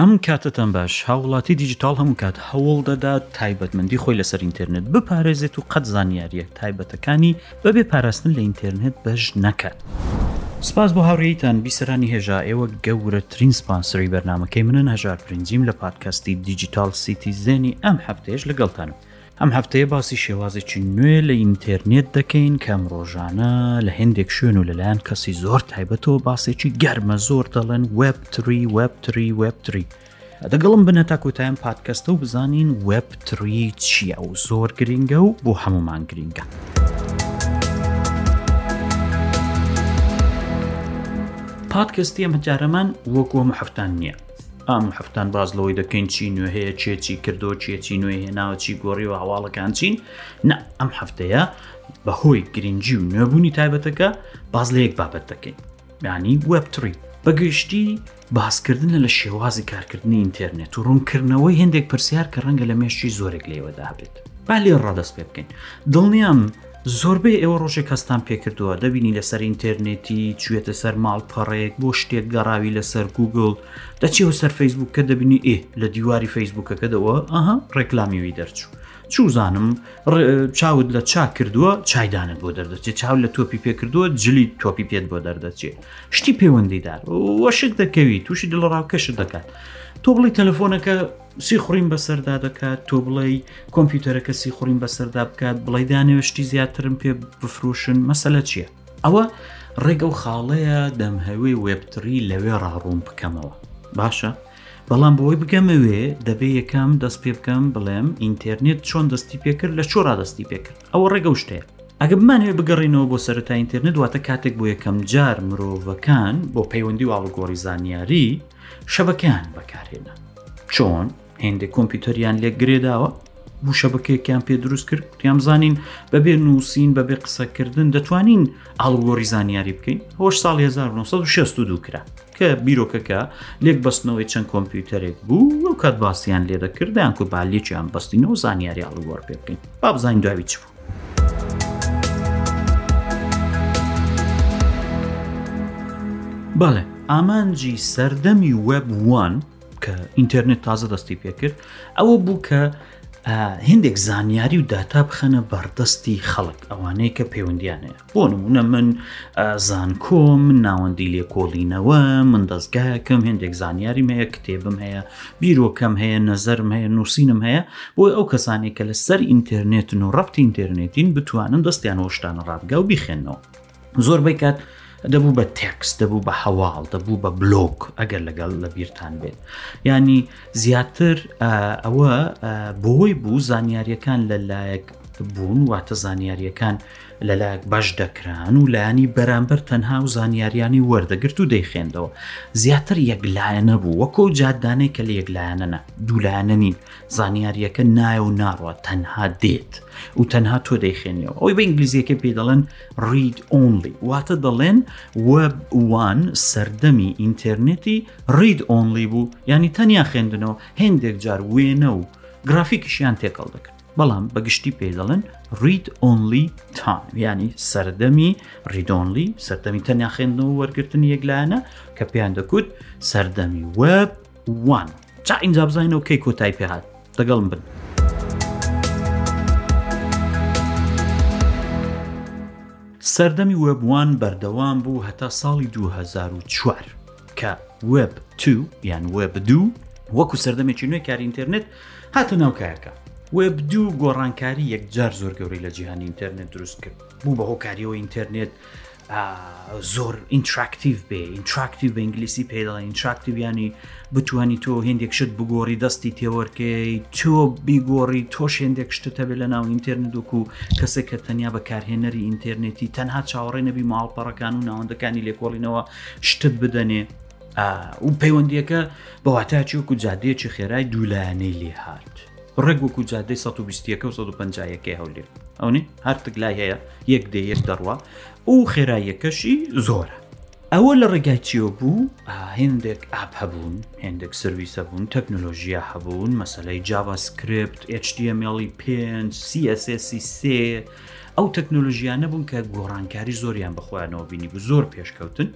ئەم کاتتان باش هاوڵاتی دیجیتال هەموو کات هەوڵ دەدات تایبەتمەندی خۆی لەسەر ئینتەرنێت بپارێزێت و قەت زانیاریە تایبەتەکانی بەبێ پاراستن لە ئینتێرنێت بەش نەکەن. سپاس بۆ هاوڕێیتان بیسەرانی هێژا ئێوە گەورەترین سپانسری بەرنمەکەی منن هەژار پرنجیم لە پادکەستی دیجیتال سیتی زێنی ئەم هەفتەیەش لەگەڵتانم ئەم هەفتەیە باسی شێوازێکی نوێ لە ئینتێرنێت دەکەین کە مرۆژانە لە هەندێک شوێن و لەلایەن کەسی زۆر تایبەتەوە باسێکی گەرمە زۆر دەڵێن وەبتری وەبتری وەبتری دەگەڵم بنە تا کۆتایان پادکەستە و بزانین وەب تری چییە و زۆر گرنگە و بۆ هەمومان گرنگە. پادکەستی ئەمە جارەمان وەکۆ محفتان نییە ئام هەفتان باز لەوەی دەکەین چی نوێ هەیە چێچی کردو چێچی نوێ هێناوە چی گۆڕی و هەواڵەکان چین نە ئەم هەفتەیە بەهۆی گرنگجی و نوێبوونی تایبەتەکە باز لە یەک بابەت دەکەین ینی وەبتری بەگەشتی باسکردنە لە شێوازی کارکردنی ئینتەرنێت و ڕوونکردنەوەی هێندێک پرسیار کە ڕەنگە لە مێشتی زۆرێک لێوەدا بێت با لێ ڕادەست پێ بکەین دڵنیام زۆربەی ئێوە ڕۆژێک کەستان پێکردووە دەبینی لەسەر ئینتەرنێتی چوێتە سەر ماڵپەڕێک بۆ شتێک گەڕاوی لەسەر گوگل دەچێەوە سەر فەیسبوک کە دەبینی ئێ لە دیواری فەیسبوکەکەدەوە ئەها ڕێکلامیوی دەرچوو چوزانم چاوت لە چا کردووە چایدانت بۆ دەردەچێت چاو لە تۆپی پێ کردووە جلی تۆپی پێت بۆ دەردەچێت شتی پەیوەندیدار وە شک دەکەوی تووشی دڵڕاوکەشت دەکات تۆ بڵی تەلەفۆنەکە سی خوڕیم بەسەردا دەکات تۆ بڵێ کۆمپیوتەرەکە سی خوڕیم بەسەردا بکات بڵی دانێشتی زیاترم پێ بفروشن مەسەلە چییە؟ ئەوە ڕێگە و خاڵەیە دەمهەوێ وێبتری لەوێ ڕاڕوون بکەمەوە باشە بەڵام بۆی بگەمەوێ دەبێ یەکەم دەست پێ بکەم بڵێم ئینتەرنێت چۆن دەستی پێکرد لە چۆرا دەستی پێکرد ئەوە ڕێگە و شتەیە. ئەگە بمانەوێت بگەڕێنەوە بۆ سەرەتای ئینترنت واتە کاتێک بۆ یەکەم جار مرۆڤەکان بۆ پەیوەندی و ئاڵوگۆڕی زانیاری شەبەکەیان بەکارهێنا چۆن هێندێک کۆمپیوتەریان لێک گرێداوە بوو شەبکەیەکیان پێ دروست کرد کوتیان زانین بەبێ نووسین بەبێ قسەکردن دەتوانین ئاڵوگۆری زانیاری بکەین هۆش ساڵ 1962 کرا کە بیرۆکەکە لێک بەستنەوەی چەند کۆمپیوتەرێک بوو و کات باسییان لێ دەکرد دەیان کو با لێکیان بەستینەوە زانیاری ئاڵوگۆڕ پێ بکەین با بزانین داوی چ بوو بەڵێ ئامانجی سەردەمی وەبوان کە ئینتەرنێت تازە دەستی پێکرد ئەوە بوو کە هندێک زانیاری و داتا بخەنە بەردەستی خەڵک ئەوانەی کە پەیوەندیانەیە بۆ نمونە من زانکۆم من ناوەندی لێکۆڵینەوە من دەستگایەکەم هێندێک زانیاریم هەیە کتێبم هەیە بیرۆکەم هەیە نەزەرم هەیە نووسینم هەیە بۆی ئەو کەسانێک کە لە سەر ئینتەرنێتن و ڕەفتی ئینتەرنێتین بتوانن دەستیان هۆشتان ڕابگا و بیخێنەوە زۆر بەی کات دەبوو بە تێکس دەبوو بە هەواڵ دەبوو بە بلۆک ئەگەر لەگەڵ لە بیرتان بێت ینی زیاتر ئەوە بۆی بوو زانیاریەکان لە لایەک بوون واتە زانیاریەکان لەلایەک بەش دەکران و لایەنی بەرامبەر تەنها و زانیاریانی وەردەگرت و دەیخێندەوە زیاتر یەک لایەنە بوو وەکۆ جادانەی کە لە یەک لایەنەە دوولایەنە نین زانیاریەکە نایە و ناڕوە تەنها دێت و تەنها تۆ دەیخێنیەوە ئەوی بە ئینگلیزیەکە پێ دەڵێن ڕید ئۆنلی واتە دەڵێن وان سەردەمی ئینتەرنێتی ڕید ئۆنلی بوو ینی تەنیا خوێندنەوە هێندێک جار وێنە و گرافیکیشیان تێکەڵ دەکرد بەڵام بە گشتی پێ دەڵێن ڕید ئۆنلی تام ینی سەردەمی ڕیدۆنلی سەردەمی تەنیا خوێندنەوە وەرگتن یەکلایەنە کە پێیان دەکوت سەردەمی وەب وان چا ئینجا بزانینەوە کەی کۆتای پێهات دەگەڵم بن. سەردەمی وەبوان بەردەوام بوو هەتا ساڵی 2004 کە وەب تو یان وەب دوو وەکو سەردەمێکی نوێ کاری ئینتەرنێت هاتە ناو کارەکە. وێب دوو گۆڕانکاری یەکجار زۆر گەورەی لە جیهانی ئینتەرنێت دروست کرد بوو بە هۆکاریەوە ئینتەرنێت زۆر ئینتراکتیڤ بێ ئینتراکتیو بە ئینگلیسی پێدا ئینتراکتیویانی بتانی تۆ هندێک شت بگۆڕی دەستی تێوەرکەی تۆ بیگۆڕی تۆش هندێک شتتە بێ لە ناو ئینتەرنت وکو کەسێک کە تەنیا بە کارهێنەری ئینتەرنێتی تەنها چاوەڕێ نەبی ماڵپەڕەکان و ناوەندەکانی لێکۆڵینەوە شتت بدەنێ و پەیوەندیەکە بە واتاچی وەکو جادەیەکی خێرای دوولایەنەی لێ هاات ڕێک وەکو جادەی 120ەکە و 150ەکەی هەولێر ئەونی هەرتک لای هەیە یەک دێ یەک دەڕوە و خێراییەکەشی زۆرە ئەوە لە ڕێگای چیەوە بوو هێندێک ئاپ هەبوون هێندێک سرویسە بوون تەکنۆلۆژیە هەبوون مەسلەی جاوا سکرپت HDMLی پێ سیSSی سێ ئەو تەکنۆلژیانە بوون کە گۆڕانکاری زۆریان بەخۆیانەوە بینی بوو زۆر پێشکەوتن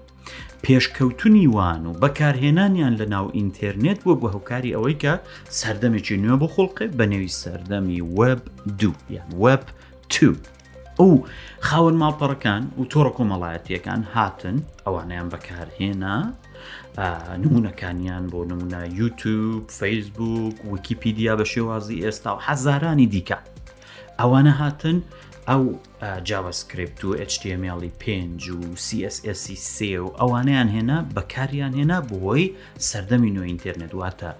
پێشکەوتنی وان و بەکارهێنانیان لە ناو ئینتەرنێت بووە بە هۆکاری ئەوەی کە سەردەمێکی نوێ بۆ خوڵقێ بە نێوی سەردەمی وەب دوو یان وەب تو ئەو خاوەن ماڵپەڕەکان و تۆڕە کۆمەڵایەتیەکان هاتن ئەوانیان بەکارهێنا نمونونەکانیان بۆ نمونە یوتوب فەیسبوک ویکیپیدیا بە شێوازی ئێستا و حەزارانی دیکە ئەوانە هاتن ئەو جاوا سکرپت و HTML پێنج و CSS سێ و ئەوانیان هێنا بەکاریان هێنا بۆی سەردەمی نوۆ ئینتەرنێت واتە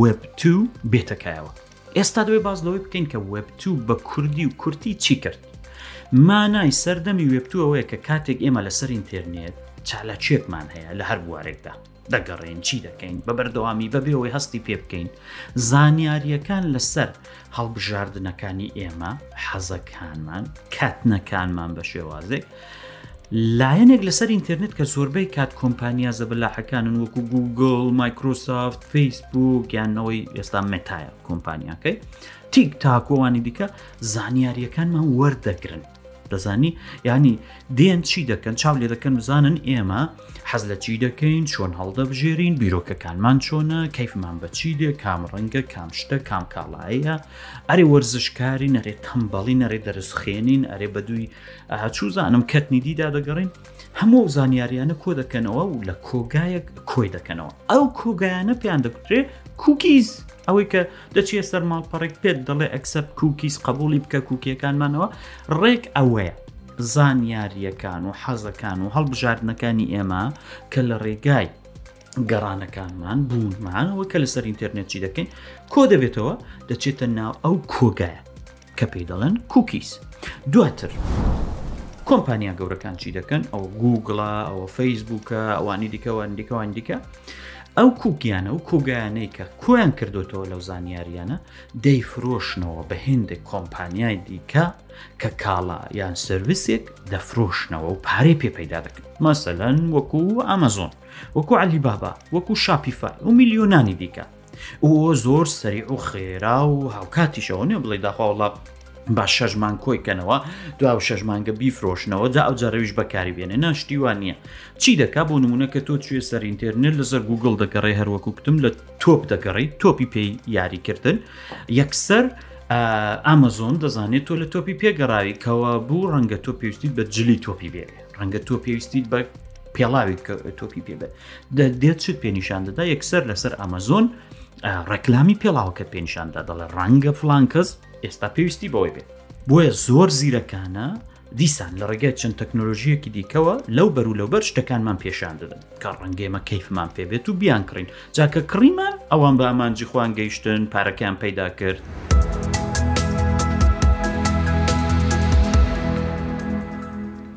وب تو بێتەکایەوە ئێستا دوێ باز لەوەی بکەین کە وب تو بە کوردی و کورتی چی کرد مانای سەردەمی وێبتوەوەیە کە کاتێک ئێمە لەسەر ئینتەرنێت چالاکێکمان هەیە لە هەر بوارێکدا دەگەڕێین چی دەکەین بە بەردەوامی بەبێەوەی هەستی پێ بکەین زانیاریەکان لەسەر هەڵبژاردنەکانی ئێمە حەزەکانمان کاتنەکانمان بە شێوازێک لایەنێک لەسەر ئینتەرنێت کە زۆربەی کات کۆمپانیا زەبلاحەکانن وەکو گوگل مایکرۆسافت فیسبوک گیانەوەی ئێستا متایە کۆمپانیاکەی تیک تاکۆوانی دیکە زانیاریەکانمان وەردەگرن دەزانی ینی دێن چی دەکەن چاو لێ دەکەن بزانن ئێمە حەز لە چی دەکەین چۆن هەڵدەبژێرین بیرۆکەکانمان چۆنە کەیفمان بە چی دێ کام ڕەنگە کام شتە کام کاڵایە ئەرێ وەرزشکاری نەرێ تەمبەڵی نەرێ دەرسخێنین ئەرێ بە دووی چوزانم کەتنی دیدا دەگەڕین هەموو ئەو زانیاریانە کۆ دەکەنەوە و لە کۆگایەک کۆی دەکەنەوە ئەو کۆگایانە پێیان دەکوترێ کوکیز ئەوەی کە دەچێت سەر ماڵپەڕێک پێت دەڵێ ئەکسەپ کوکیز قبولی بکە کوکیەکانمانەوە ڕێک ئەوەیە زانیاریەکان و حەزەکان و هەڵبژاردنەکانی ئێمە کە لە ڕێگای گەڕانەکانمان بوونمانەوە کە لەسەر ئینتەرنێتی دەکەین کۆ دەبێتەوە دەچێتە ناو ئەو کۆگایە کە پێی دەڵێن کوکیس دواتر کۆمپانیا گەورەکان چی دەکەن ئەو گوگڵە ئەوە فەیسبووکە ئەوانی دیکەوان دیکەوان دیکە ئەو کوکیانە و کۆگایانەی کە کۆیان کردوێتەوە لەو زانیاریانە دەیفرۆشنەوە بە هێندێک کۆمپانیای دیکە کە کاڵا یان سرویسێک دەفرۆشنەوە و پارەی پێ پەیدا دەکەن مەسەلەن وەکو ئامازۆن وەکو علی بابا وەکو شاپیفا و میلیۆنانی دیکە و زۆر سەریع و خێرا و هاوکاتیشەوە نێ بڵێ داخوا وڵات با شەش مانگ کۆی کەنەوە دو شەش مانگە بیفرۆشنەوە جا ئەو جارەویش بەکاری بێنێ ناشتیوان نییە چی دەکا بۆ نمونە کە تۆ توێ سەر ئینتەرنێت لەسەر گوگل دەگەڕێ هەروەکو کتم لە تۆپ دەگەڕی تۆپی پێی یاریکردن یەکسەر ئامازۆن دەزانێت تۆ لە تۆپی پێگەڕاوی کەوا بوو ڕەنگە تۆ پێویستی بە جلی تۆپی بێت ڕەنگە تۆ پێویستیت بە پێڵاویت کە تۆپی پێ بێت دێت شت پێ نیشان دەدا یەکسەر لەسەر ئەمەزۆن ڕێکلامی پێڵاوەکە پێنیشاندا دەڵێ ڕەنگە فلان کەس ئێستا پێویستی بەوەی بێت بۆیە زۆر زیرەکانە دیسان لە ڕێگای چەند تەکنۆلۆژیەکی دیکەوە لەو بەر و لەوبەر شتەکانمان پێشان دەدەن کە ڕەنگە ئێمە کەیفمان پێ بێت و بیانکڕین، جا کە کڕیمان ئەوان بە ئامانجی خۆیان گەیشتن، پارەکەیان پەیدا کرد.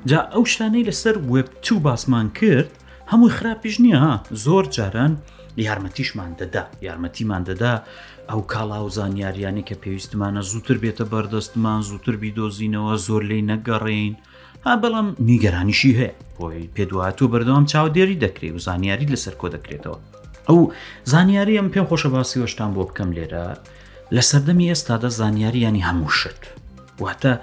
جا ئەو شتانەی لەسەر وێب توو باسمان کرد هەمووی خراپیش نییە ها، زۆر جاران یارمەتیشمان دەدا، یارمەتیمان دەدا ئەو کاڵا و زانیارییانەی کە پێویستمانە زووتر بێتە بەردەستمان، زووتر بیدۆزینەوە، زۆر لێی نەگەڕێین. ها بەڵام نیگەرانیشی هەیە بۆی پێدواتوو بەردەوام چاودێری دەکرێت و زانیاری لەسەر کۆ دەکرێتەوە ئەو زانیاری ئەم پێم خۆشە باسی وەشتان بۆ بکەم لێرە لە سەردەمی ئێستادا زانیاریانی هەموو شت واتە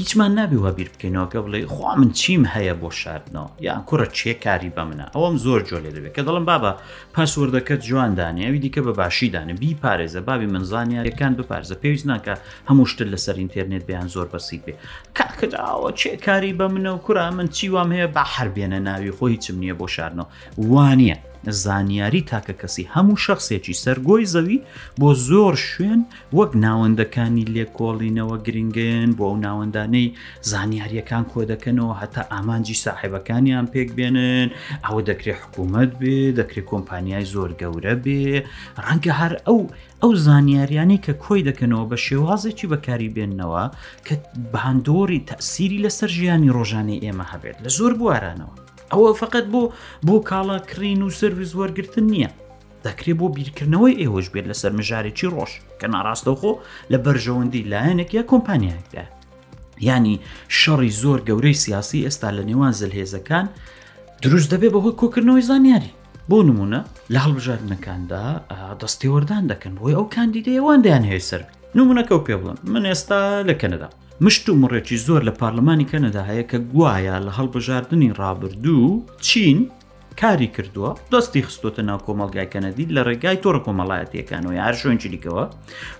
هیچمان نابێ وا بیر بکەینەوە کە بڵێ خوا من چیم هەیە بۆ شاردنەوە یان کوڕە چێ کاری بە منە ئەوم زۆر جۆ لێ دەبێت کە دەڵم بابە پاسوەردەکەت جوان دانێوی دیکە بە باشی دانێ بی پارێزە بابی منزانانیارەکان بپارزە پێویست ناکە هەموو شتت لەسەر ئینتێرنێت بەیان زۆر بەسیت بێ کاکراوە چێ کاری بە منە و کورا من چی وام هەیە بە هەر بێنە ناوی خۆی هیچم نییە بۆ شارنەوە وانە زانیاری تاکە کەسی هەموو شخصێکی سەرگۆی زەوی بۆ زۆر شوێن وەک ناوەندەکانی لێکۆڵینەوە گرنگن بۆ ئەو ناوەندانەی زانیاریەکان کۆ دەکەنەوە هەتا ئامانجی ساحبەکانیان پێک بێنن ئەوە دەکرێت حکوومەت بێ دەکرێت کۆمپانیای زۆر گەورە بێ ڕەنگە هەر ئەو ئەو زانیاریانەی کە کۆی دەکەنەوە بە شێوازێکی بەکاری بێننەوە کە باندۆری تەسیری لەسەر ژیانی ڕۆژانەی ئێمە هەبێت لە زۆر بوارانەوە ئەوە فقط بۆ بۆ کاڵا کڕین و سرویس وەرگتن نییە دەکرێت بۆ بیرکردنەوەی ئێوەش بێت لەسەر مژارێکی ڕۆژ کە ناڕاستەوخۆ لە بەرژەوەندی لایەنێک یا کۆمپانیایەکدا ینی شەڕی زۆر گەورەی سیاسی ئێستا لە نێوان زلهێزەکان دروست دەبێت بەهۆی کۆکردنەوەی زانیاری بۆ نموونە لە هەڵبژاردنەکاندا دەستێوەردان دەکەن بۆی ئەو کاندیدەیە وان دەیان هەیە سەر نمونونەکە و پێ بڵم من ئێستا لە کەنەدا مشت و مڕێکی زۆر لە پارلمانی کەنەدا هەیە کە گوایە لە هەڵبژاردننی ڕابردوو چین کاری کردووە دەستی خستۆتە ناو کۆمەلگای کەنەدی لە ڕێگای تۆڕ کۆمەڵایەتیەکانەوە هەر شوێنجلیکەوە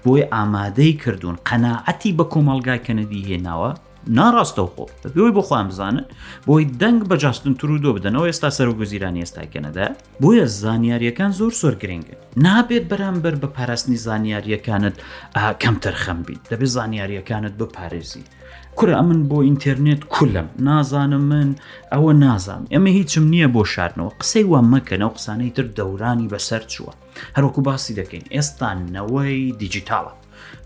بۆی ئامادەی کردوون قەنەعەتی بە کۆمەلگای کەنەدی هێناوە ناڕاستەوخۆ بەپێوەی بۆ خۆیان بزانن بۆی دەنگ بە جاستن ترودۆ بدەنەوە ئێستا سەرۆک وزیرانی ئێستای کەنەدا بۆیە زانیاریەکان زۆر سۆر گرنگن نابێت بەرامبەر بە پاراستنی زانیاریەکانت کەم تەرخەم بیت دەبێت زانیاریەکانت بپارێزی کورە ئەمن بۆ ئینتەرنێت کولم نازانم من ئەوە نازانم ئەمە هیچم نییە بۆ شارنەوە قسەی وام مەکەنە و قسانەی تر دەورانی بەسەر چووە هەروکو باسی دەکەین ئێستا نەوەی دیجیتاڵە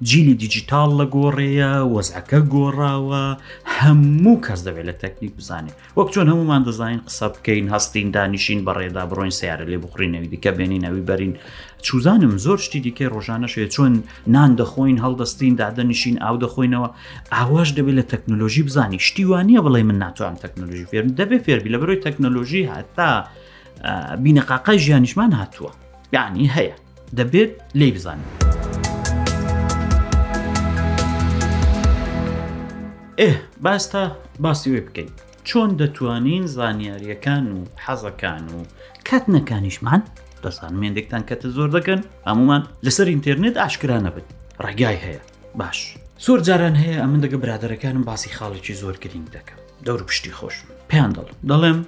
جیلی دیجیتاڵ لە گۆڕێیە وەزعەکە گۆڕاوە هەموو کەس دەبێت لە تەکنیک بزانێت وەک چۆن هەمومان دەزانین قسە بکەین هەستین دانیشین بەڕێدا بڕۆین سیارە لێ بخورینەوی دیکە بێنین ئەوی بەرین چوزانم زۆر شتی دیکە ڕۆژانە شێ چۆن نان دەخۆین هەڵدەستین دادەنیشین ئاو دەخۆینەوە ئاواش دەبێت لە تەکنۆلۆژی بزانانی شتیوانە بڵێ من ناتوان تەکنۆلژی فێرم دەبێت فێربی لە بەرۆی تەکنۆلۆژی هەتا بینەقاقای ژیانیشمان هاتووە یعنی هەیە دەبێت لێی بزانین. ئێ باستا باسی وێ بکەین چۆن دەتوانین زانیاریەکان و حەزەکان و کات نەکانیشمان دەزانمێندێکتان کەتە زۆر دەکەن هەمومان لەسەر ئینتەرنێت ئاشکرا نەبن ڕێگای هەیە باش زۆر جاران هەیە ئەمن دەگە برادەرەکانم باسی خاڵێکی زۆر گرنگ دەکەم دەور پشتی خۆشم پێیان دەڵم دەڵێم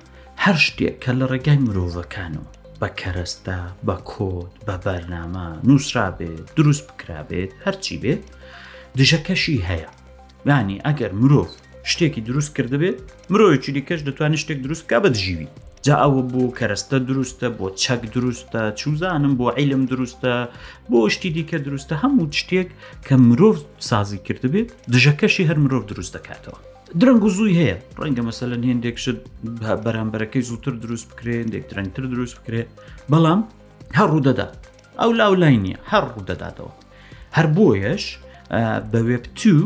هەر شتێک کە لە ڕێگای مرۆڤەکانەوە بە کەرەستە بە کۆت بە بەرنامە نووسرابێت دروست بکرابێت هەرچی بێت دژەکەشی هەیە ینی ئەگەر مرۆڤ شتێکی دروست کردبێت مرۆیکی دیکەش دەتوانانی شتێک دروست بکە بە دژیوی جا ئەوە بۆ کەرەستە دروستە بۆ چەک دروستە چوزانم بۆ عیلم دروستە بۆ شتی دیکە دروستە هەموو شتێک کە مرۆڤ سازی کردبێت دژەکەشی هەر مرۆڤ دروست دەکاتەوە درەنگ و زووی هەیە ڕەنگە مەسەلەن هێندێک شت بەرامبەرەکەی زووتر دروست بکرێن دێک درەنگتر دروست بکرێت بەڵام هەر ڕوودەدا ئەو لاو لای نییە هەر ڕوو دەداتەوە هەر بۆیەش بە وێبتو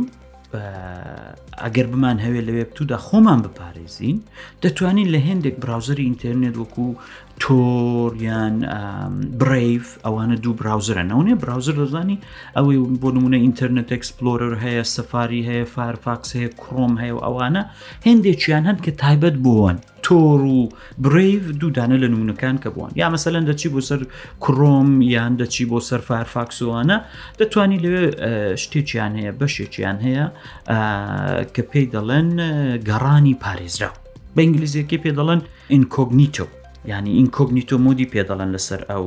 ئەگەر بمان هەوێت لە وێبتودا خۆمان بپارێزین دەتوانین لە هێندێک براوزەری ئینتەرنێت وەکو تۆر یان برف ئەوانە دوو براوزرە نەونێ براوزر دەزانی ئەوەی بۆ نمونە ئینتەرنێت ئەکسپلۆرەر هەیە سەفاری هەیە فارفاکس هەیە کڕۆم هەیە و ئەوانە هێندێکیان هەن کە تایبەت بوون تۆر و برەیڤ دوو دانە لە نمونونەکان کە بووان یا مەسەەن دەچی بۆ سەر کڕۆم یان دەچی بۆ سەر فارفاکسۆوانە دەتوانانی لەوێ شتێکیان هەیە بەشێکیان هەیە کە پێی دەڵێن گەڕانی پارێزرا بە ئینگلیزیەکەی پێ دەڵێن ئینکۆگنیتۆ ینی ئینکۆگنیتۆ مۆدی پێ دەڵێن لەسەر ئەو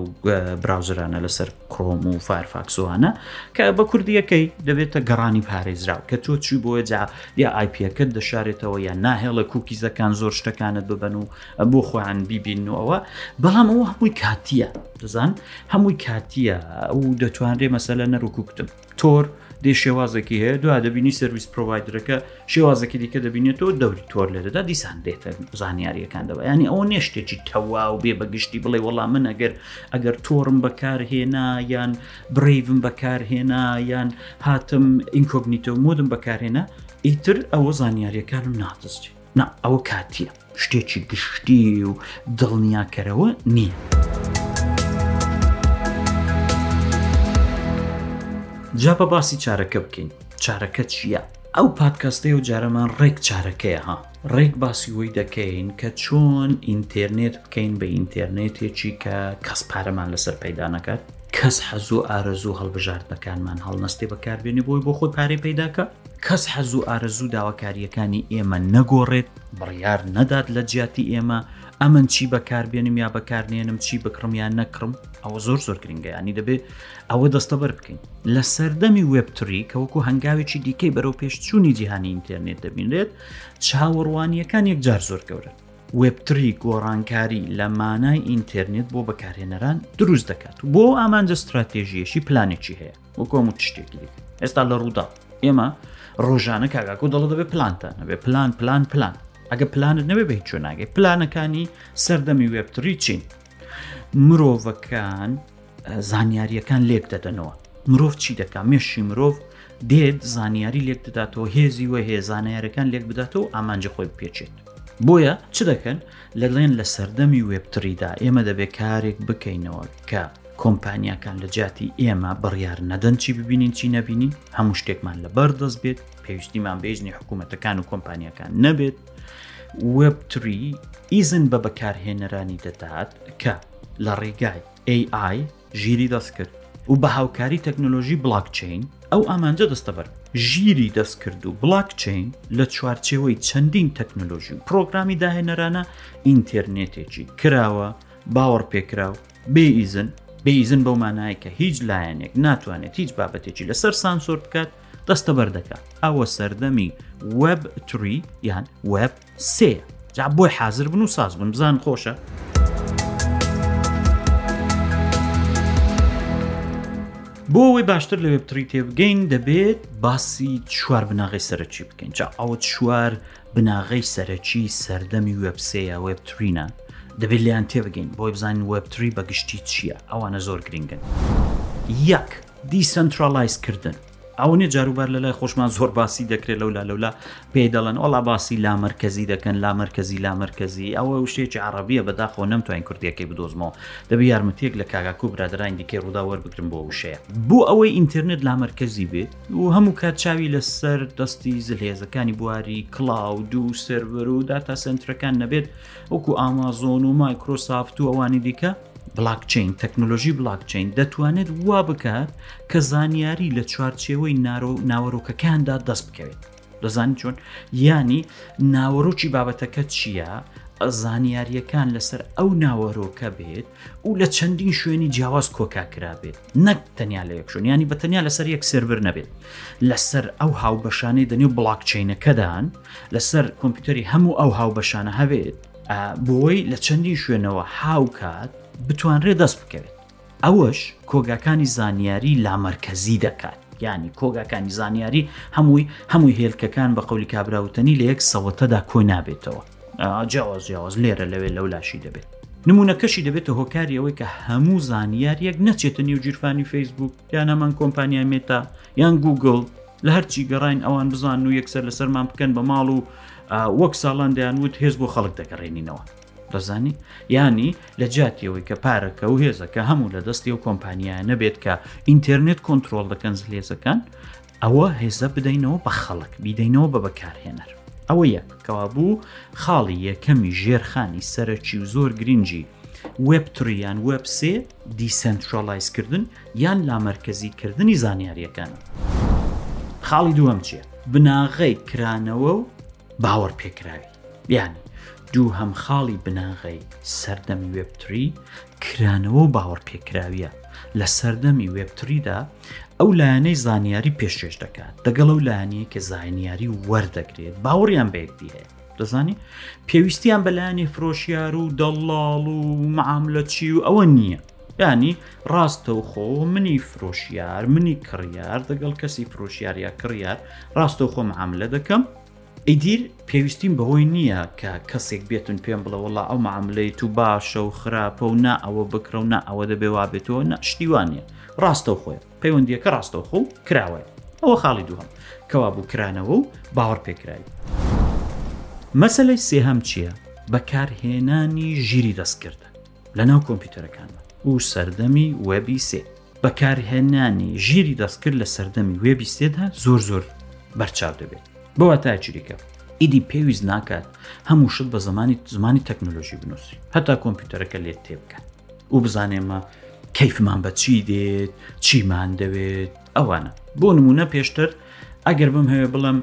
براوزرانە لەسەر کرۆم و فایرفاکسوانە کە بە کوردیەکەی دەبێتە گەڕانی پارێزراو کە تۆ چی بۆیە جا یا آیپەکەت دەشارێتەوە یان ناهێڵە کوکیزەکان زۆر شتەکانت ببەن و بۆ خۆیان بیبین و ئەوە بەڵام ئەوە هەمووی کاتیە دەزان هەمووی کاتیە و دەتوانرێ مەسەلە نەرو کوکتم تۆر دێ شێوازێکی هەیە دو دەبینی سرویس پرۆڤایدرەکە شێوازێکی دیکە دەبینێتەوە دەوری تۆر لێ دەدا دیسان دێتە زانیاریەکان دەوە ینی ئەوە نیە شتێکی تەواو بێ بەگشتی بڵێ وەڵام من ئەگەر ئەگەر تۆرم بەکارهێنا یان بڕیڤم بەکارهێنا یان هاتم ئینکۆگنیتە مودم بەکارهێنا ئیتر ئەوە زانیاریەکانم ناتەستی نا ئەوە کاتییە شتێکی گشتی و دڵنیاکەرەوە نییە. جا بە باسی چارەکە بکەین چارەکە چییە؟ ئەو پادکاستەیە و جارەمان ڕێک چارەکەیە ها ڕێک باسی وی دەکەین کە چۆن ئینتەرنێت بکەین بە ئینتەرنێتێکی کە کەس پارەمان لەسەر پەیدا نەکات کەس حەزوو ئارەزوو هەڵبژاردنەکانمان هەڵنەستێ بەکاربێنێ بۆی بۆ خۆی پارەی پەیداکە کەس حەز و ئارەزوو داواکارییەکانی ئێمە نەگۆڕێت، بڕیار نەدات لە جیاتی ئێمە، ئەمن چی بەکاربێنم یا بەکارنێنم، چی بکڕم یان نەکڕم، ئەوە زۆر زۆر گرنگە، یانی دەبێت ئەوە دەستەبەر بکەین. لە سەردەمی وێب تری کە وەکو هەنگاوێکی دیکەی بەرەو پێشچوونی جیهانی ئینتێرنێت دەبینرێت، چاوەڕوانییەکان یەکجار زۆر گەورەن. وێب تری گۆڕانکاری لە مانای ئینتێرنێت بۆ بەکارهێنەران دروست دەکات و بۆ ئەو ئامانجە ستراتێژییەشی پلانێکی هەیە. وەکۆم و تشتێکی دیکە ئێستا لە ڕوودا ئێمە ڕۆژانە کاگاکو دەڵە دەبێت پلانتە نەبێت پلان پلان پلان ئەگە پلانت نەبێ بە چۆ ناگەی پلانەکانی سەردەمی وێبتری چین مرۆڤەکان زانیاریەکان لێک دەدەنەوە مرۆڤ چی دەکا مێشی مرۆڤ دێت زانیاری لێک دەداتەوە هێزی وە هێزانارەکان لێک بداتەوە ئامانجە خۆی پێچێت بۆیە چ دەکەن لەڵێن لە سەردەمی وێب تریدا ئێمە دەبێت کارێک بکەینەوە کە کۆمپانیاکان لە جیاتی ئێمە بڕیار نەدەن چی ببینین چی نبینین هەموو شتێکمان لە بەر دەست بێت پێویستیمان بێژنی حکوومەتەکان و کۆمپانیەکان نەبێت وەبتری ئیزن بە بەکارهێنەرانی دەدات کە لە ڕێگای AI ژیری دەستکرد و بە هاوکاری تەکنۆلۆژی بڵاکچین ئەو ئامانجە دەستەبەر ژیری دەستکرد و بڵاکچین لە چوارچێوەی چەندین تەکنۆلۆژی و پرۆگرامی داهێنەرانە ئینتەرنێتێکی کراوە باوەڕ پێکرا و بێ ئیزن بێئیزن بەو مانایە کە هیچ لایەنێک ناتوانێت هیچ بابەتێکی لەسەر سانسۆر بکات دەستەبەر دەکات ئەوە سەردەمی وەب تری یان وەب سێ جا بۆی حازر بن و ساز بن بزان خۆشە بۆ ئەوەی باشتر لە وێبتری تێبگەین دەبێت باسی چوار بناغی سەرەکی بکەین جا ئەوە چوار بناغی سەرەکی سەردەمی وێبسەیە وێبترینە دەبێت لیان تێبگەین بۆی بزانین وێبتری بەگشتی چییە ئەوانە زۆر گرنگن یەک دیسنترالایز کردن ئەونێ جاروبار لە لای خۆشمان زۆر باسی دەکرێت لەو لا لەولا پێی دەڵێن ئەڵا باسی لامەرکزی دەکەن لامەرکزی لامەرکزی ئەوە شتێکی عربیە بەداخۆ نەمتوین کوردیەکەی بدۆزمەوە دەبی یارمەتیەک لە کاگاکو برادرانی دیکەی ڕوودا وەربگرم بۆ وشەیە بۆ ئەوەی ئینتررنێت لامەرکزی بێت و هەموو کات چاوی لەسەر دەستی زلهێزەکانی بواری کلااو دوو سربەر و داتا سنترەکان نەبێت وەکو ئامازۆن و مایکرۆسافت و ئەوانی دیکە بڵاکچەین، تەکنۆلۆژی بڵاکچەین دەتوانێت وا بکات کە زانیاری لە چوارچێوەی نارۆ ناوەرۆکەکاندا دەست بکەوێت دەزانی چۆن ینی ناوەرۆکی بابەتەکە چییە زانیاریەکان لەسەر ئەو ناوەرۆکە بێت و لە چەندین شوێنی جیاواز کۆکا کرابێت نەک تەنیا لە یەکشون ینی بە تەنیا لەسەر یەک سربر نەبێت لەسەر ئەو هاوبەشانەی دەنێ بڵاکچینەکەدان لەسەر کۆمپیوتەری هەموو ئەو هاوبەشانە هەبێت بۆی لە چەندین شوێنەوە هاوکات بتوانرێ دەست بکەوێت ئەوەش کۆگاکانی زانیاری لامەرکەزی دەکات ینی کۆگاکانی زانیاری هەمووی هەمووی هێلکەکان بە قولی کابراوتنی لە یەک سەوەتەدا کۆی نابێتەوە جیاواز جیاواز لێرە لەوێ لەو لاشی دەبێت نمونونەکەشی دەبێتە هۆکاری ئەوەی کە هەموو زانیار یەک نەچێتە نێو جیرفانی فەیسبوک یان هەمان کۆمپانیای مێتا یان گوگل لە هەرچی گەڕین ئەوان بزان و یەکسەر لەسەرمان بکەن بە ماڵ و وەک ساڵان دەیان وت هێز بۆ خەڵک دەگەڕێنینەوە دەزانی ینی لە جاتیەوەی کە پارەکە و هێزەکە هەموو لە دەستی و کۆمپانیا نەبێت کە ئینتەرنێت کۆنتترۆل دەکەن زلێزەکان ئەوە هێزە بدەینەوە بە خەڵک بیدەینەوە بە بەکارهێنەر ئەوە یەک کەوابوو خاڵی یەکەمی ژێرخانی سەرەکی و زۆر گرنگجی وەبتریان وەبسێت دیسەنتراڵایز کردن یان لامەرکەزی کردنی زانیاریەکان خاڵی دووەم چیە بناغەی کرانەوە و باوەڕ پێکراوی بیانی دوو هەم خاڵی بناغەی سەردەمی وێبتری کرانەوە و باوەڕ پێکراویە لە سەردەمی وێبتریدا ئەو لایەنەی زانیاری پێشێش دەکات دەگەڵ ئەو لایەنەیە کە زانیاری وەردەگرێت باوەڕیان بەیەکتی هەیە دەزانی پێویستیان بەلایانی فرۆشیار و دەڵاڵ و معاملە چی و ئەوە نییە ینی ڕاستەوخۆ منی فرۆشیار منی کڕیار دەگەڵ کەسی فرۆشیار یا کڕیار ڕاستەوخۆ معاملە دەکەم ئیدیر پێویستیم بەهۆی نییە کە کەسێک بێتون پێم بڵە وڵا ئەو معاملەی تو باشە و خراپە و نا ئەوە بکرە و نا ئەوە دەبێ وابێتەوە نە شتیوانە ڕاستە خۆی پەیوەندییەکە ڕاستەوخۆ و کراوەیە ئەوە خاڵی دووەم کەوابوو کرانەوە و باوەڕ پێکراوی مەسلەی سێهەم چییە بەکارهێنانی ژیری دەستکردە لە ناو کۆمپیوتەرەکاندا و سەردەمی وەبی سێ بەکارهێنانی ژیری دەستکرد لە سەردەمی وێبی سێدا زۆر زۆر بەرچاو دەبێت بەوە تا چریکە ئیدی پێویست ناکات هەموو شت بە زمانی زمانی تەکنۆلۆژی بنووسی هەتا کۆمپیوتەرەکە لێت تێبکات و بزانێمە کەیفمان بە چی دێت چیمان دەوێت ئەوانە بۆ نمونە پێشتر ئەگەر بم هەوێ بڵم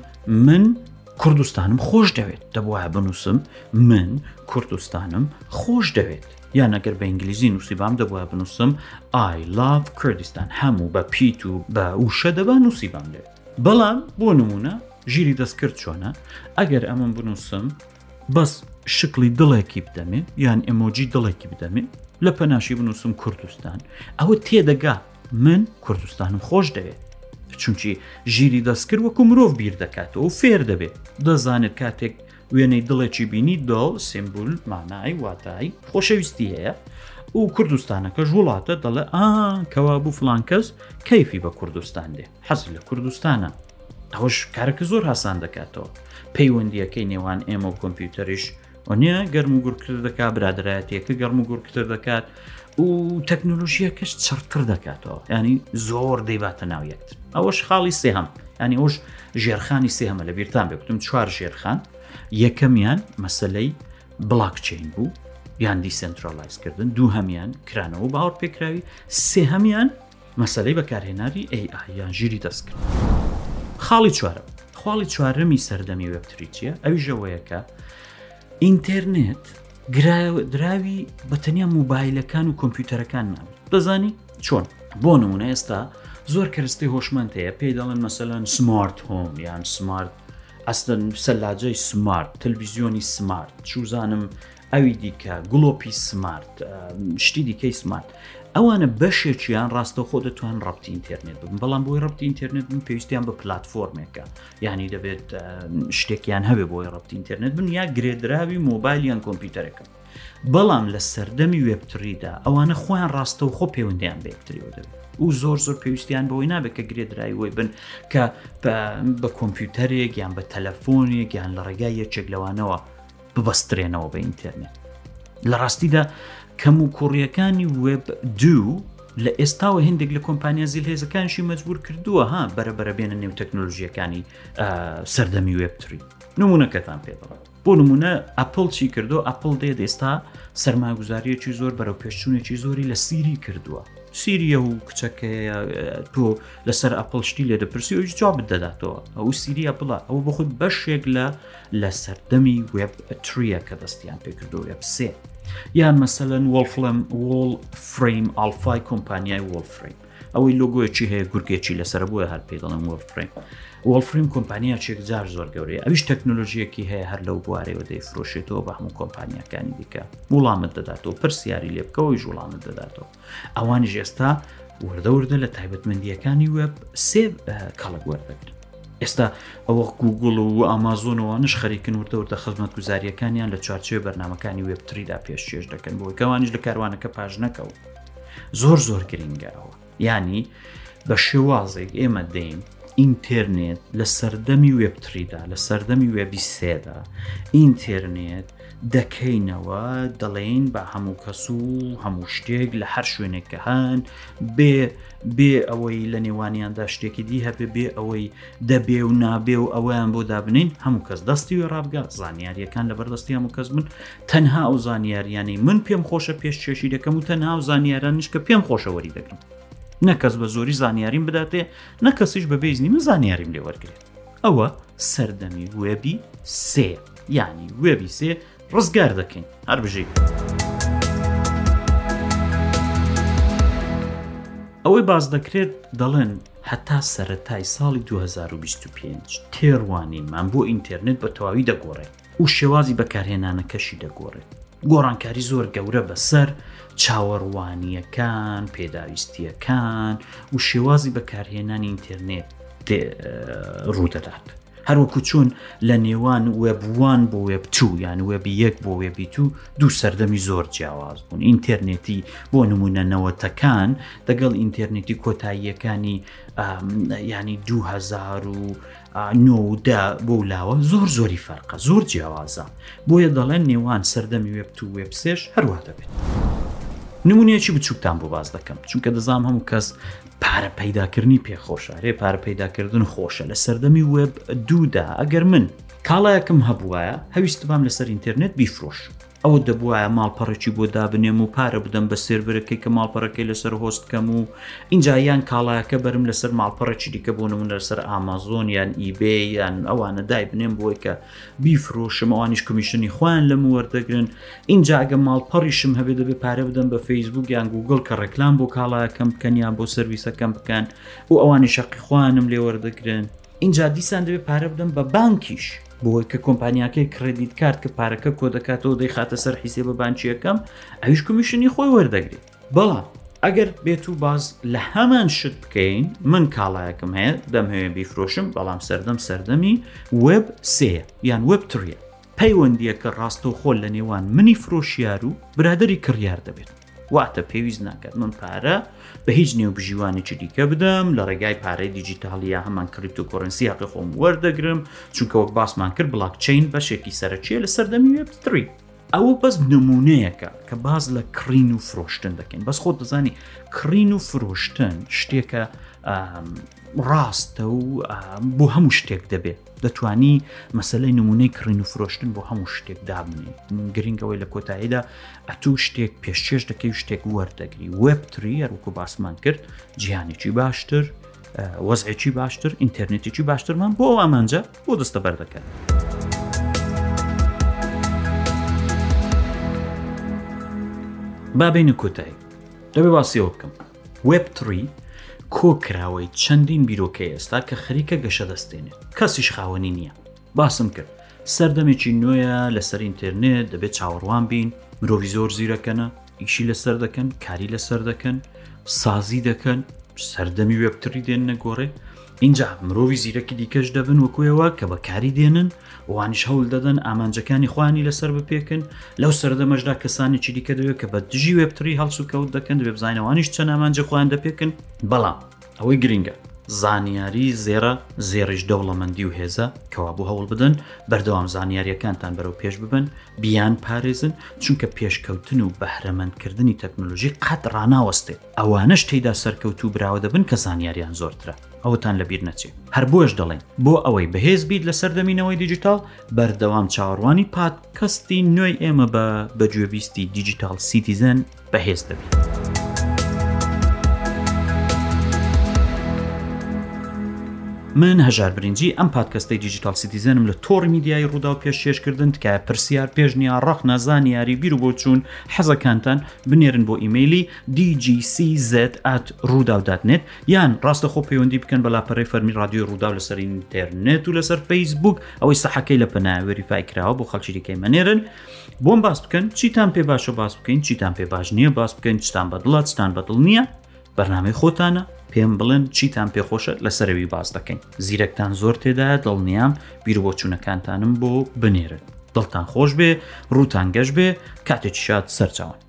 من کوردستانم خۆش دەوێت دەبواە بنووسم من کوردستانم خۆش دەوێت یان ئەگەر بە ئینگلیزی نووسیبام دەبواە بنووسم ئای لاف کوردستان هەموو بە پیت و بە وشە دەبا نووسیبام دەوێت بەڵام بۆ نمونە ژیری دەستکرد چۆنە ئەگەر ئەمەم بنووسم بەس شکلی دڵێکی بدەمێ یان ئەمۆجی دڵێکی بدەمێ لە پەناشی بنووسم کوردستان ئەوە تێدەگا من کوردستانم خۆش دەوێت چونچی ژیری دەستکرد وەکو مرۆڤ بیر دەکاتەوە فێر دەبێت دەزانێت کاتێک وێنەی دڵێکی بینی دڵ سمبول مانای واتایی خۆشەویستی هەیە و کوردستانەکە ژوڵاتە دەڵێ ئا کەوا بوو فلانکەس کەیفی بە کوردستان دێ حەز لە کوردستانە ئەوش کارەکە زۆر هاسان دەکاتەوە پەیوەندیەکەی نێوان ئێمە و کۆمپیوتەریش ئۆنیا گەرم و گورکتر دەکات برادایەتەکە گەرم و گورکتر دەکات و تەکنۆلۆژیەکەش چڕتر دەکاتەوە ینی زۆر دەیباتە ناو یەکتر ئەوەش خاڵی سێهەم ینی ئەوش ژێرخانی سێهمە لە بیرتان بێکتم چوار ژێرخان یەکەمیان مەسلەی بڵاکچین بوو یان دیسنترالایزکردن دوو هەمان کرانەوە باوەڕ پێکراوی سێهمیان مەسەلەی بەکارهێنانی AI یان ژیری دەستکرد. خاڵی چوارەم، خاڵی چوارەمی سەردەمی وێب تری چییە؟ ئەویش ئەوەیە کە ئینتەرنێت دراوی بە تەنیا موبایلەکان و کۆمپیوتەرەکان نابێت. دەزانی چۆن؟ بۆ نمونە ئێستا زۆر کەرستی هۆشمەند هەیە پێی دەڵێن مەسەلەن سمارت هۆم یان سمارت ئەستن سەلاجەی سمارت تەلویزیۆنی سمارت چوزانم ئەوی دیکە گڵۆپی سمارت شتی دیکەی سمارت ئەوانە بەشێکیان ڕاستەخۆ دەتوان ڕبتی ئینتەرنێت بن بەڵام بۆی ڕبتی ئینتەرنێت بن پێویستیان بە پلتفۆرمێکە یعنی دەبێت شتێکیان هەبێ بۆی ڕبتی ئینتەرنێت بن یا گرێدراوی مۆبایلیان کۆمپیوتەرەکە بەڵام لە سەردەمی وێبتریدا ئەوانە خۆیان ڕاستەوخۆ پەیوەندیان بێکتریەوە دەبێت و زۆر زۆر پێویستیان بەوەی نابێت کە گرێدرای وی بن کە بە کۆمپیوتەرێک یان بە تەلەفۆنێک یان لە ڕێگای یەکێک لەوانەوە ببەسترێنەوە بە ئینتەرنێت لە ڕاستیدا کەم و کوڕیەکانی وب دوو لە ئێستاوە هندێک لە کۆمپانیا زیل هێزەکانشی مەجبور کردووە ها بەرە بەرە بێنە نێو تەکنۆلژیەکانی سەردەمی وێبتری نمونونەکەتان پێ بڕات بۆ نمونە ئەپل چی کردو ئەپل دێت ئێستا سەرماگوزاریەکی زۆر بەرەو پێشچوونێکی زۆری لە سیری کردووە سیریە و کچەکەیە تۆ لەسەر ئەپل شتی لێ دەپرسی و جواب دەداتەوە ئەو سیریە بڵە ئەو بخود بەشێک لە لە سەردەمی وێب تریە کە دەستیان پێکردو وێب سێ یان مەسەلەن وڵفلم وڵ فریم ئالفای کۆمپانیای وڵفرین ئەوەی لۆگۆیەکی هەیە گورگێکی لەسەر بووە هەر پێ دەڵم وڵفرین وڵفرین کۆمپانیا چێکجار زۆر گەورەیە ئەوش تەکنۆلۆژیەکی هەیە هەر لەو بوارەوە دەی فرۆشێتەوە بە هەموو کۆمپانیەکانی دیکە وڵامت دەداتەوە پرسیاری لێ بکەوەی وڵامت دەداتەوە ئەوانیش ئێستا وردەوردە لە تایبەتمەندیەکانی وێب سێ کەڵک وەردەگرن ئێستا ئەوە گوگل و ئامازۆنەوانش خەریکن وردەوردە خزمەت گوزاریەکانیان لە چارچێ بەرنمەکانی وێبتریدا پێشێش دەکەن بۆی کەوانیش لە کاروانەکە پاش نەکەوت زۆر زۆر گرنگە ئەوە ینی بە شێوازێک ئێمە دەین ئینتررنێت لە سەردەمی وێبتریدا لە سەردەمی وێبی سێدا ئینتررنێت دەکەینەوە دەڵێین بە هەموو کەس و هەموو شتێک لە هەر شوێنێک کە هەن بێ بێ ئەوەی لە نێوانیاندا شتێکی دی هەبێ بێ ئەوەی دەبێ و نابێ و ئەویان بۆ دابنین هەموو کەس دەستی وێ ڕابگە زانیاریەکان لە بەردەستی هەموو کەس من تەنها ئەو زانیاریانەی من پێم خۆشە پێش چێشی دەکەم و تەنها و زانیارانش کە پێم خۆشەوەری دەکەم نەکەس بە زۆری زانیاریم بداتێ نەکەسیش بە بێزنی من زانیاریم لێ وەرگێت ئەوە سەردەمی وێبی سێ یعنی وێبی سێ ڕزگار دەکەین هەر بژی ئەوەی باز دەکرێت دەڵێن هەتا سەرەتای ساڵی 2025 تێڕوانینمان بۆ ئینتەرنێت بە تەواوی دەگۆڕێت و شێوازی بەکارهێنانەکەشی دەگۆڕێت. گۆڕانکاری زۆر گەورە بەسەر چاوەڕوانییەکان، پێداویستییەکان و شێوازی بەکارهێنانی ئینتێرنێت ڕوودەدات. هەروەکو چۆن لە نێوان وێبوان بۆ وێبتوو یان وێبی یەک بۆ وێبی تو دوو سەردەمی زۆر جیاواز بوون ئینتەرنێتی بۆ نمونە نەوەتەکان دەگەڵ ئینتەرنێتی کۆتاییەکانی ینی 2000 نۆ و دە بۆو لاوە زۆر زۆری فەرقە زۆر جیاوازە بۆیە دەڵێن نێوان سەردەمی وێبت و وێبسێش هەروە دەبێت نمونەیەکی بچووکتان بۆ باز دەکەم چونکە دەزام هەموو کەس پارە پەیداکردنی پێخۆشارێ پارە پەیداکردن خۆشە لە سەردەمی وێب دوودا ئەگەر من کاڵایەکم هەبووایە هەویستبام لەسەر ئینتەرنێت بیفرۆش ئەوە دەبوایە ماڵپەڕێکی بۆ دابنێم و پارە بدەم بە سێرڤەرەکەی کە ماڵپەڕەکەی لەسەر هۆست کەم و ئینجا یان کاڵایەکە بەرم لەسەر ماڵپەڕێکی دیکە بۆ نمونە لەسەر ئامازۆن یان ئیبێ یان ئەوانە دای بنێم بۆی کە بیفرۆشم ئەوانیش کمیشنی خۆیان لەم وەردەگرن ئینجا ئەگە ماڵپەڕیشم هەبێ دەبێ پارە بدەم بە فەیسبوک یان گوگل کە ڕێکلام بۆ کاڵایەکەم بکەن یان بۆ سەرویسەکەم بکەن و ئەوانی شەقی خوانم لێوەردەگرن ئینجا دیسان دەبێت پارە بدەم بە بانکیش بۆی کە کۆمپانیاکەی کڕێدیت کارت کە پارەکە کۆ دەکاتەوە دەیخاتە سەر حیسێ بە بانکیەکەم ئەویش کمیشنی خۆی وەردەگرێت بەڵام ئەگەر بێت و باز لە هەمان شت بکەین من کاڵایەکم هەیە دەمهەیە بیفرۆشم بەڵام سەردەم سەردەمی وب سێ یان وب تریە پەیوەندیەکە ڕاستەوخۆ لە نێوان منی فرۆشیار و برادری کڕیار دەبێت واتە پێویست ناکات من پارە بە هیچ نێوبژیوانێکی دیکە بدەم لە ڕێگای پارەی دیجیتالیا هەمان کریت و کۆرنسی حقی خۆم وەردەگرم چونکە وەک باسمان کرد بڵاک چین بەشێکی سەرەکیە لە سەردەمی وێبتری ئەوە بەس نمونەیەەکە کە باز لە کڕین و فرۆشتن دەکەین بەس خۆ دەزانی کڕین و فرۆشتن شتێکە ڕاستە و بۆ هەموو شتێک دەبێت دەتوانی مەسلەی نمونەی کڕین و فرۆشتن بۆ هەموو شتێک دابنی گرنگەوەی لە کۆتاییدا ئەتوو شتێک پێشچێش دەکەی شتێک وەردەگری وەبتری هەروکو باسمان کرد جیهانێکی باشتر وەزعێکی باشتر ئینتەرنێتێکی باشترمان بۆ ئامانجە بۆ دەستە بەر دەکەن. بابینە کۆتایی دەبێ باسیەوە بکەم وێب تری کۆکراوەی چەندین بیرۆکەی ئێستا کە خەریکە گەشە دەستێنێت کەسیش خاوەنی نییە باسم کرد سەردەمێکی نوێە لەسەر ئینتەرنێت دەبێت چاوەڕوان بین مرۆڤی زۆر زیرەکەنە ئیشی لەسەر دەکەن کاری لەسەر دەکەن سازی دەکەن سەردەمی وێبتری دێن نەگۆڕێ ئینجا مرۆڤی زیرەکی دیکەش دەبن وەکوێەوە کە بەکاری دێنن وانیش هەول دەدەن ئامانجەکانی خوانی لەسەر بپێکن لەو سەردەمەشدا کەسانێکی دیکە دەوێت کە بە دژی وێبتری هەڵسو کەوت دەکەن دەێ بزانەوانیش چەند ئامانجە خۆیان دەپێکن بەڵام ئەوەی گرنگە زانیاری زێرە زێریش دەوڵەمەندی و هێزە کەوا بۆ هەوڵ بدەن بەردەوام زانیاریەکانتان بەرەو پێش ببن بیان پارێزن چونکە پێشکەوتن و بەهرەمەندکردنی تەکنۆلژی قەت ڕناوەستێت ئەوانەش تێیدا سەرکەوتوو براوە دەبن کە زانیاریان زۆرترە، ئەوەتان لەبیر نەچێ. هەر بۆیەش دەڵێین، بۆ ئەوەی بەهێز بیت لە سەردەمی نەوەی دیجیتاڵ، بەردەوام چاوەڕوانی پادکەستی نوێی ئێمە بە، بە گوێبیستی دیجیتاڵ سیتیزەن بەهێز دەبیت. من هەژار برنجی ئەم پادکەستەی دیجیتاڵ سیتیزەنم لە تۆڕی میدیایی ڕوودا و پێشێشکردن تکایە پرسیار پێشنیا ڕەخنە زانیاری بیر و بۆچوون حەزەکانتان بنێرن بۆ ئیمەیلی DGCZ at roudaw dot net یان ڕاستەخۆ پەیوەندی بکەن بە لاپەرەی فەرمی رادیۆی ڕوودا و لەسەر ئینتەرنێت و لەسەر فەیسبوک ئەوەی سەحەکەی لە پەناوێری فیکراوە بۆ خەڵکیریکەی مەنێرن بۆم باس بکەن چیتان پێ باشە باس بکەین چیتان پێ باش نییە باس بکەین چتان بە دڵاتستان بە دڵ نییە بەرنامی خۆتانە پێم بڵێن چیتان پێخۆشە لەسەرەوی باس دەکەین زیرەکتان زۆر تێدا دڵنیام بیربۆچوونەکانتانم بۆ بنێرن دڵتان خۆش بێ ڕوتان گەش بێ کاتێکی شاد سەرچوان